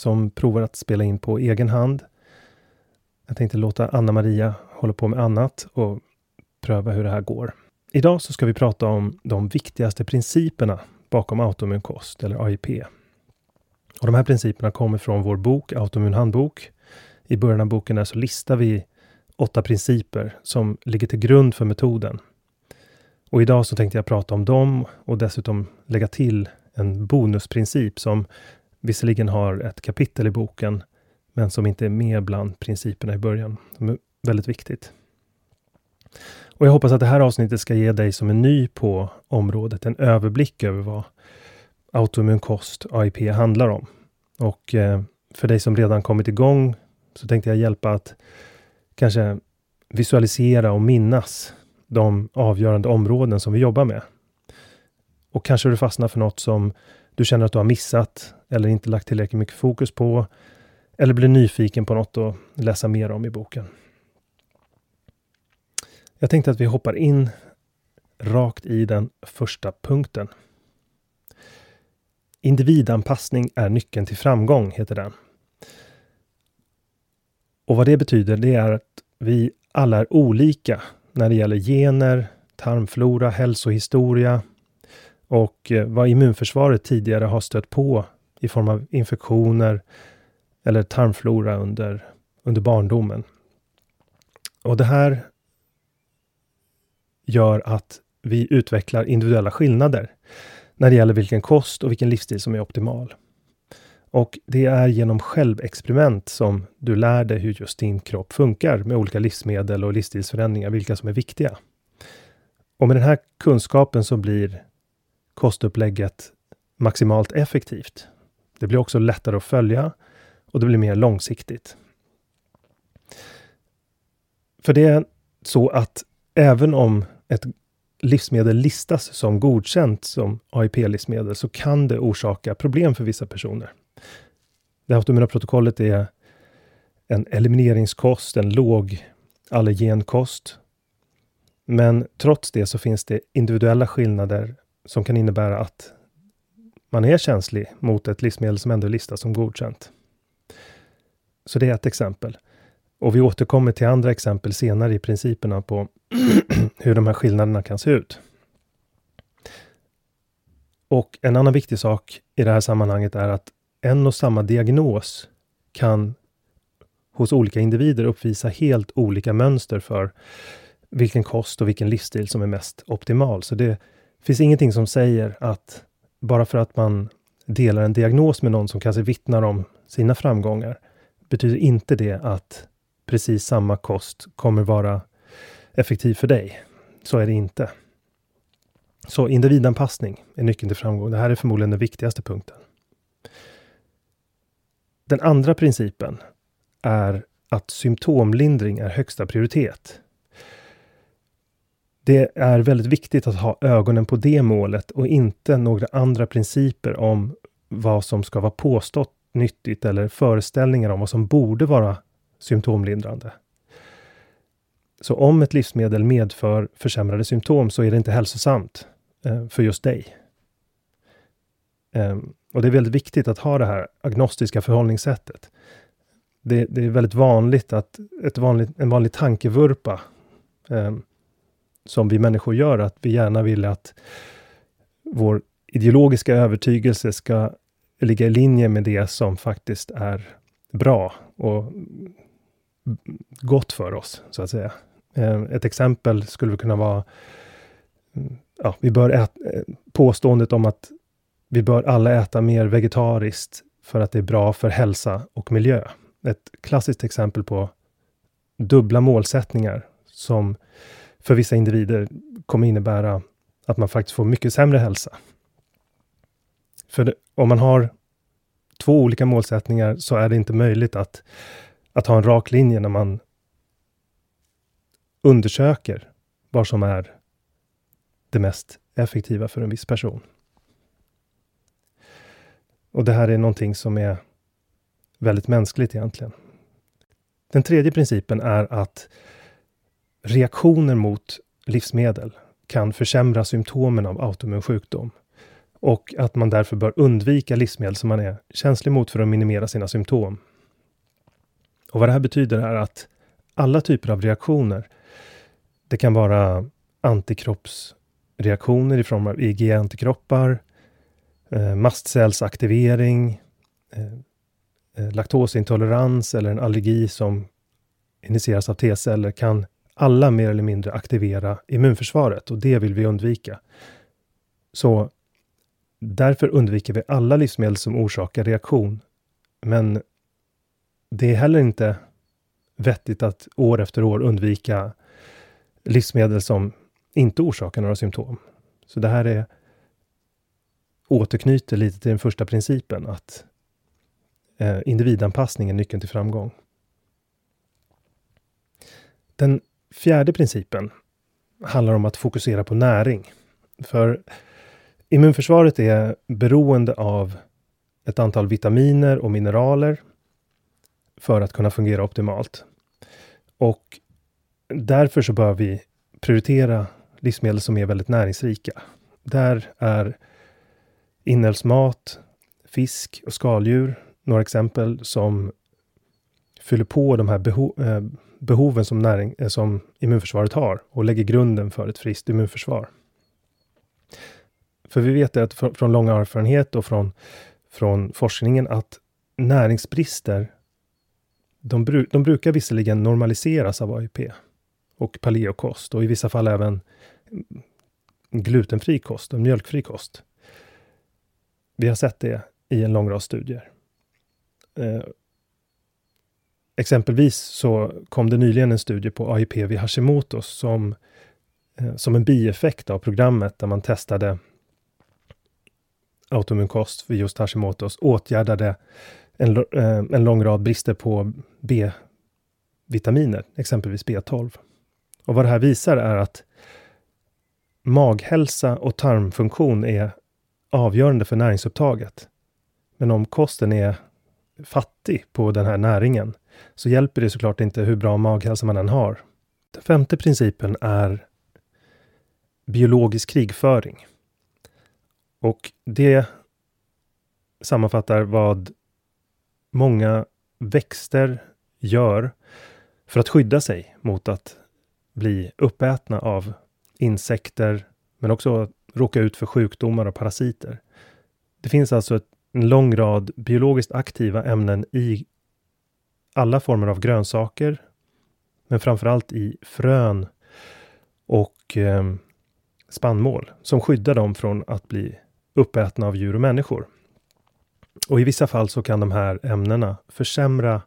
som provar att spela in på egen hand. Jag tänkte låta Anna-Maria hålla på med annat och pröva hur det här går. Idag så ska vi prata om de viktigaste principerna bakom autoimmun kost, eller AIP. Och de här principerna kommer från vår bok Autoimmun handbok. I början av boken där så listar vi åtta principer som ligger till grund för metoden. Och idag så tänkte jag prata om dem och dessutom lägga till en bonusprincip som visserligen har ett kapitel i boken, men som inte är med bland principerna i början. Som är väldigt viktigt. Och jag hoppas att det här avsnittet ska ge dig som är ny på området en överblick över vad autoimmun kost, AIP, handlar om. Och eh, för dig som redan kommit igång så tänkte jag hjälpa att kanske visualisera och minnas de avgörande områden som vi jobbar med. Och kanske du fastnar för något som du känner att du har missat eller inte lagt tillräckligt mycket fokus på. Eller blir nyfiken på något att läsa mer om i boken. Jag tänkte att vi hoppar in rakt i den första punkten. Individanpassning är nyckeln till framgång, heter den. Och vad det betyder, det är att vi alla är olika när det gäller gener, tarmflora, hälsohistoria och eh, vad immunförsvaret tidigare har stött på i form av infektioner eller tarmflora under, under barndomen. Och det här gör att vi utvecklar individuella skillnader när det gäller vilken kost och vilken livsstil som är optimal. Och det är genom självexperiment som du lär dig hur just din kropp funkar med olika livsmedel och livsstilsförändringar, vilka som är viktiga. Och med den här kunskapen så blir kostupplägget maximalt effektivt. Det blir också lättare att följa och det blir mer långsiktigt. För det är så att även om ett livsmedel listas som godkänt som AIP-livsmedel så kan det orsaka problem för vissa personer. Det automina protokollet är en elimineringskost, en låg allergenkost. Men trots det så finns det individuella skillnader som kan innebära att man är känslig mot ett livsmedel som ändå listas som godkänt. Så det är ett exempel. Och vi återkommer till andra exempel senare i principerna på hur de här skillnaderna kan se ut. Och en annan viktig sak i det här sammanhanget är att en och samma diagnos kan hos olika individer uppvisa helt olika mönster för vilken kost och vilken livsstil som är mest optimal. Så det finns ingenting som säger att bara för att man delar en diagnos med någon som kanske vittnar om sina framgångar, betyder inte det att precis samma kost kommer vara effektiv för dig. Så är det inte. Så individanpassning är nyckeln till framgång. Det här är förmodligen den viktigaste punkten. Den andra principen är att symptomlindring är högsta prioritet. Det är väldigt viktigt att ha ögonen på det målet och inte några andra principer om vad som ska vara påstått nyttigt eller föreställningar om vad som borde vara symptomlindrande. Så om ett livsmedel medför försämrade symptom så är det inte hälsosamt eh, för just dig. Ehm, och det är väldigt viktigt att ha det här agnostiska förhållningssättet. Det, det är väldigt vanligt att ett vanligt, en vanlig tankevurpa eh, som vi människor gör, att vi gärna vill att vår ideologiska övertygelse ska ligga i linje med det som faktiskt är bra och gott för oss, så att säga. Eh, ett exempel skulle kunna vara mm, ja, vi bör äta, eh, påståendet om att vi bör alla äta mer vegetariskt för att det är bra för hälsa och miljö. Ett klassiskt exempel på dubbla målsättningar som för vissa individer kommer innebära att man faktiskt får mycket sämre hälsa. För det, om man har två olika målsättningar så är det inte möjligt att, att ha en rak linje när man undersöker vad som är det mest effektiva för en viss person. Och det här är någonting som är väldigt mänskligt egentligen. Den tredje principen är att reaktioner mot livsmedel kan försämra symptomen av autoimmun sjukdom och att man därför bör undvika livsmedel som man är känslig mot för att minimera sina symptom. Och vad det här betyder är att alla typer av reaktioner, det kan vara antikroppsreaktioner i form av IgE-antikroppar, eh, mastcellsaktivering, eh, eh, laktosintolerans eller en allergi som initieras av T-celler kan alla mer eller mindre aktivera immunförsvaret och det vill vi undvika. Så därför undviker vi alla livsmedel som orsakar reaktion. Men det är heller inte vettigt att år efter år undvika livsmedel som inte orsakar några symptom. Så det här är återknyter lite till den första principen att eh, individanpassning är nyckeln till framgång. Den fjärde principen handlar om att fokusera på näring. För immunförsvaret är beroende av ett antal vitaminer och mineraler för att kunna fungera optimalt. Och därför så bör vi prioritera livsmedel som är väldigt näringsrika. Där är inälvsmat, fisk och skaldjur några exempel som fyller på de här beho eh, behoven som, näring, eh, som immunförsvaret har och lägger grunden för ett friskt immunförsvar. För vi vet att från lång erfarenhet och från, från forskningen att näringsbrister de, bru de brukar visserligen normaliseras av AIP och paleokost och i vissa fall även glutenfri kost och mjölkfri kost. Vi har sett det i en lång rad studier. Eh, Exempelvis så kom det nyligen en studie på AIP vid Hashimoto som, eh, som en bieffekt av programmet där man testade autoimmunkost vid just Hashimotos åtgärdade en, eh, en lång rad brister på B-vitaminer, exempelvis B12. Och vad det här visar är att maghälsa och tarmfunktion är avgörande för näringsupptaget. Men om kosten är fattig på den här näringen så hjälper det såklart inte hur bra maghälsa man än har. Den femte principen är biologisk krigföring. Och det sammanfattar vad många växter gör för att skydda sig mot att bli uppätna av insekter, men också råka ut för sjukdomar och parasiter. Det finns alltså ett, en lång rad biologiskt aktiva ämnen i alla former av grönsaker, men framförallt i frön och eh, spannmål som skyddar dem från att bli uppätna av djur och människor. Och i vissa fall så kan de här ämnena försämra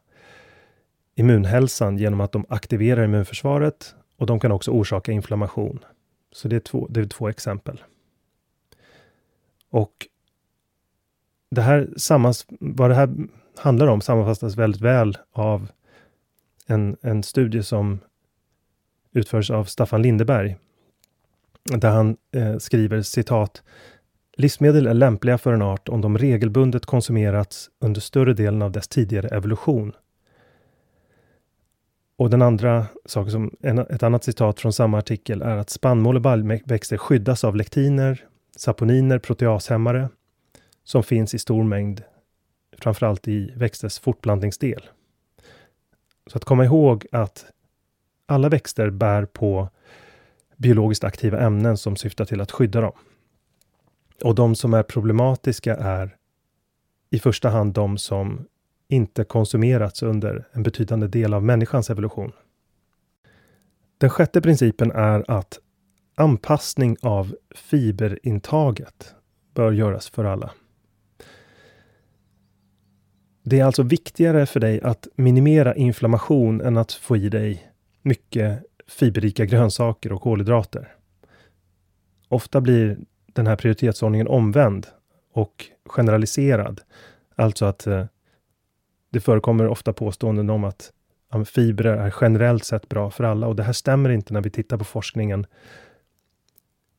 immunhälsan genom att de aktiverar immunförsvaret och de kan också orsaka inflammation. Så det är två, det är två exempel. Och det här sammans, vad det här handlar om sammanfattas väldigt väl av en, en studie som utförs av Staffan Lindeberg. Där han eh, skriver citat Livsmedel är lämpliga för en art om de regelbundet konsumerats under större delen av dess tidigare evolution. Och den andra saken, som, en, ett annat citat från samma artikel är att spannmål och baljväxter skyddas av lektiner, saponiner, proteashämmare som finns i stor mängd, framförallt i växters fortplantningsdel. Så att komma ihåg att alla växter bär på biologiskt aktiva ämnen som syftar till att skydda dem. Och de som är problematiska är i första hand de som inte konsumerats under en betydande del av människans evolution. Den sjätte principen är att anpassning av fiberintaget bör göras för alla. Det är alltså viktigare för dig att minimera inflammation än att få i dig mycket fiberrika grönsaker och kolhydrater. Ofta blir den här prioritetsordningen omvänd och generaliserad. Alltså att eh, det förekommer ofta påståenden om att fibrer är generellt sett bra för alla och det här stämmer inte när vi tittar på forskningen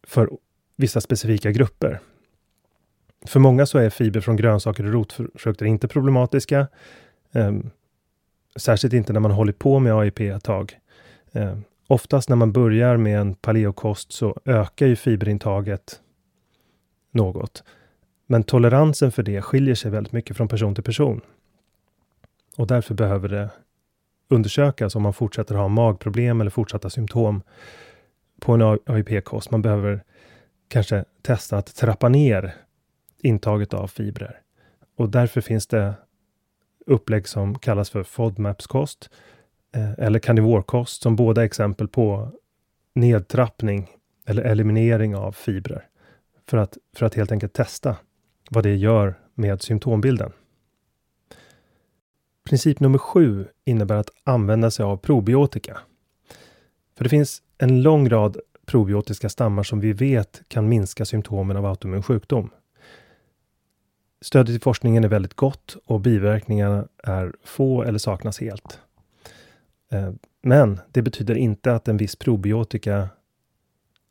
för vissa specifika grupper. För många så är fiber från grönsaker och rotfrukter inte problematiska. Eh, särskilt inte när man hållit på med AIP ett tag. Eh, oftast när man börjar med en paleokost så ökar ju fiberintaget något. Men toleransen för det skiljer sig väldigt mycket från person till person. Och därför behöver det undersökas om man fortsätter ha magproblem eller fortsatta symptom på en AIP-kost. Man behöver kanske testa att trappa ner intaget av fibrer. Och därför finns det upplägg som kallas för FODMAPs-kost eh, eller karnivorkost som båda är exempel på nedtrappning eller eliminering av fibrer för att, för att helt enkelt testa vad det gör med symptombilden. Princip nummer sju innebär att använda sig av probiotika. För det finns en lång rad probiotiska stammar som vi vet kan minska symptomen av autoimmun sjukdom. Stödet i forskningen är väldigt gott och biverkningarna är få eller saknas helt. Eh, men det betyder inte att en viss probiotika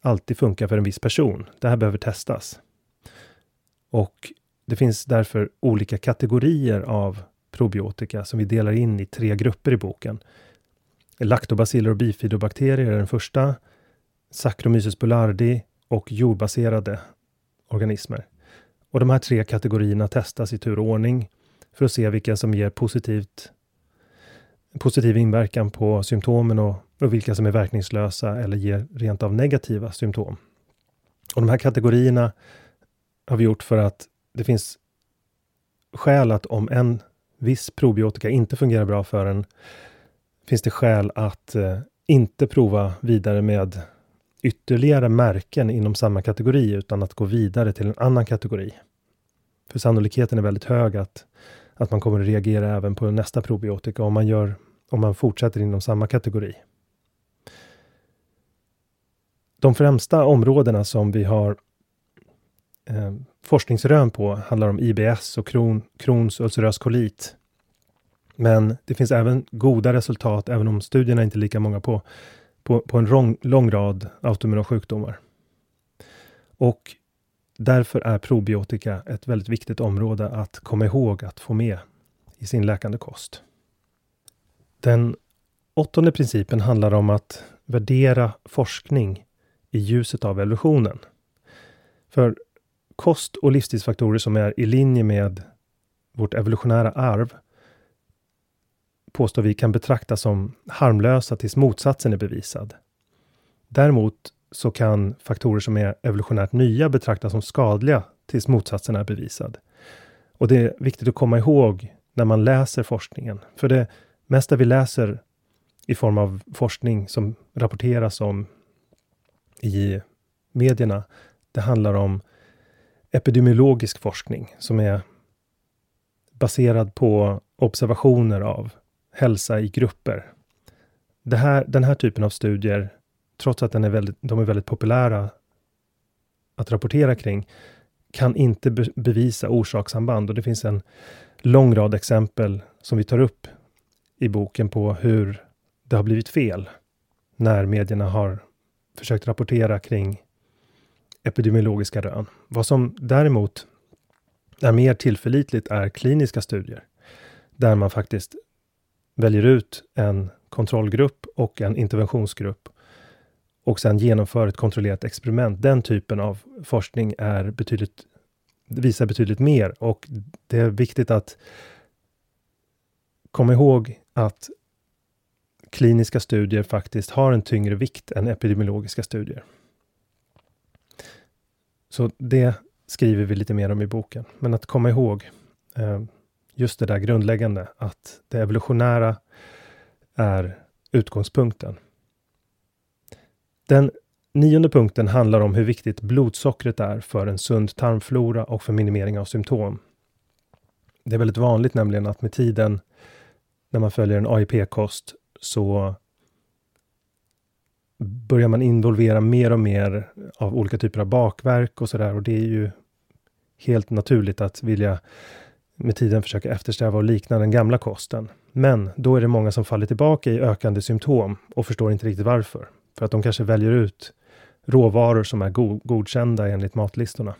alltid funkar för en viss person. Det här behöver testas. Och det finns därför olika kategorier av probiotika som vi delar in i tre grupper i boken. Lactobaciller och bifidobakterier är den första. Saccharomyces boulardii och jordbaserade organismer. Och de här tre kategorierna testas i tur och ordning för att se vilka som ger positivt, positiv inverkan på symptomen och, och vilka som är verkningslösa eller ger rent av negativa symptom. Och de här kategorierna har vi gjort för att det finns skäl att om en viss probiotika inte fungerar bra för en, finns det skäl att eh, inte prova vidare med ytterligare märken inom samma kategori, utan att gå vidare till en annan kategori. För sannolikheten är väldigt hög att, att man kommer att reagera även på nästa probiotika om man, gör, om man fortsätter inom samma kategori. De främsta områdena som vi har eh, forskningsrön på handlar om IBS och kron, Crohns ulcerös kolit. Men det finns även goda resultat, även om studierna inte är lika många på, på, på en lång, lång rad autoimmuna sjukdomar. Och därför är probiotika ett väldigt viktigt område att komma ihåg att få med i sin läkande kost. Den åttonde principen handlar om att värdera forskning i ljuset av evolutionen. För kost och livsstilsfaktorer som är i linje med vårt evolutionära arv påstår vi kan betraktas som harmlösa tills motsatsen är bevisad. Däremot så kan faktorer som är evolutionärt nya betraktas som skadliga tills motsatsen är bevisad. Och det är viktigt att komma ihåg när man läser forskningen. För det mesta vi läser i form av forskning som rapporteras om i medierna, det handlar om epidemiologisk forskning som är baserad på observationer av hälsa i grupper. Det här, den här typen av studier, trots att den är väldigt, de är väldigt populära att rapportera kring, kan inte be bevisa orsakssamband och det finns en lång rad exempel som vi tar upp i boken på hur det har blivit fel när medierna har försökt rapportera kring epidemiologiska rön. Vad som däremot är mer tillförlitligt är kliniska studier där man faktiskt väljer ut en kontrollgrupp och en interventionsgrupp och sen genomför ett kontrollerat experiment. Den typen av forskning är betydligt, visar betydligt mer och det är viktigt att komma ihåg att kliniska studier faktiskt har en tyngre vikt än epidemiologiska studier. Så det skriver vi lite mer om i boken. Men att komma ihåg eh, just det där grundläggande, att det evolutionära är utgångspunkten. Den nionde punkten handlar om hur viktigt blodsockret är för en sund tarmflora och för minimering av symptom. Det är väldigt vanligt nämligen att med tiden när man följer en AIP-kost så börjar man involvera mer och mer av olika typer av bakverk och sådär och det är ju helt naturligt att vilja med tiden försöka eftersträva och likna den gamla kosten. Men då är det många som faller tillbaka i ökande symptom och förstår inte riktigt varför. För att de kanske väljer ut råvaror som är go godkända enligt matlistorna.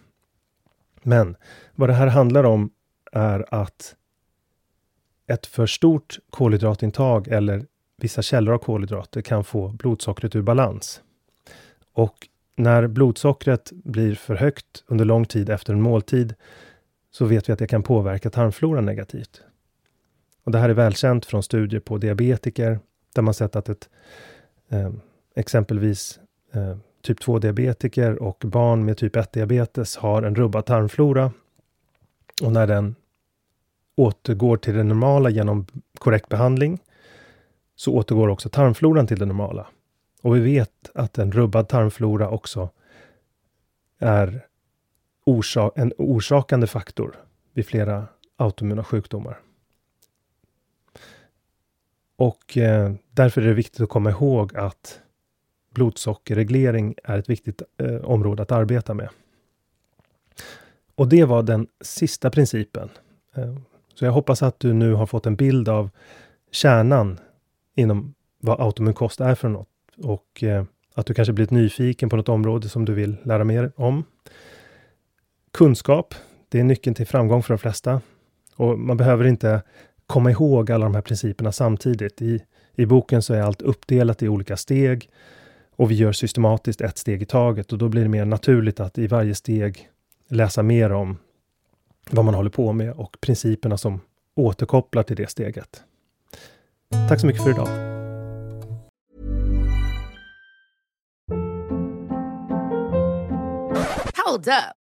Men vad det här handlar om är att ett för stort kolhydratintag eller vissa källor av kolhydrater kan få blodsockret ur balans. Och när blodsockret blir för högt under lång tid efter en måltid så vet vi att det kan påverka tarmfloran negativt. Och Det här är välkänt från studier på diabetiker där man sett att ett eh, exempelvis eh, typ 2-diabetiker och barn med typ 1-diabetes har en rubbad tarmflora. Och när den återgår till det normala genom korrekt behandling så återgår också tarmfloran till det normala. Och vi vet att en rubbad tarmflora också är orsa en orsakande faktor vid flera autoimmuna sjukdomar. Och eh, därför är det viktigt att komma ihåg att blodsockerreglering är ett viktigt eh, område att arbeta med. Och det var den sista principen. Eh, så jag hoppas att du nu har fått en bild av kärnan inom vad autoimmun kost är för något och eh, Att du kanske blivit nyfiken på något område som du vill lära mer om. Kunskap, det är nyckeln till framgång för de flesta. Och man behöver inte komma ihåg alla de här principerna samtidigt. I, I boken så är allt uppdelat i olika steg och vi gör systematiskt ett steg i taget och då blir det mer naturligt att i varje steg läsa mer om vad man håller på med och principerna som återkopplar till det steget. Tack så mycket för idag. Hold up.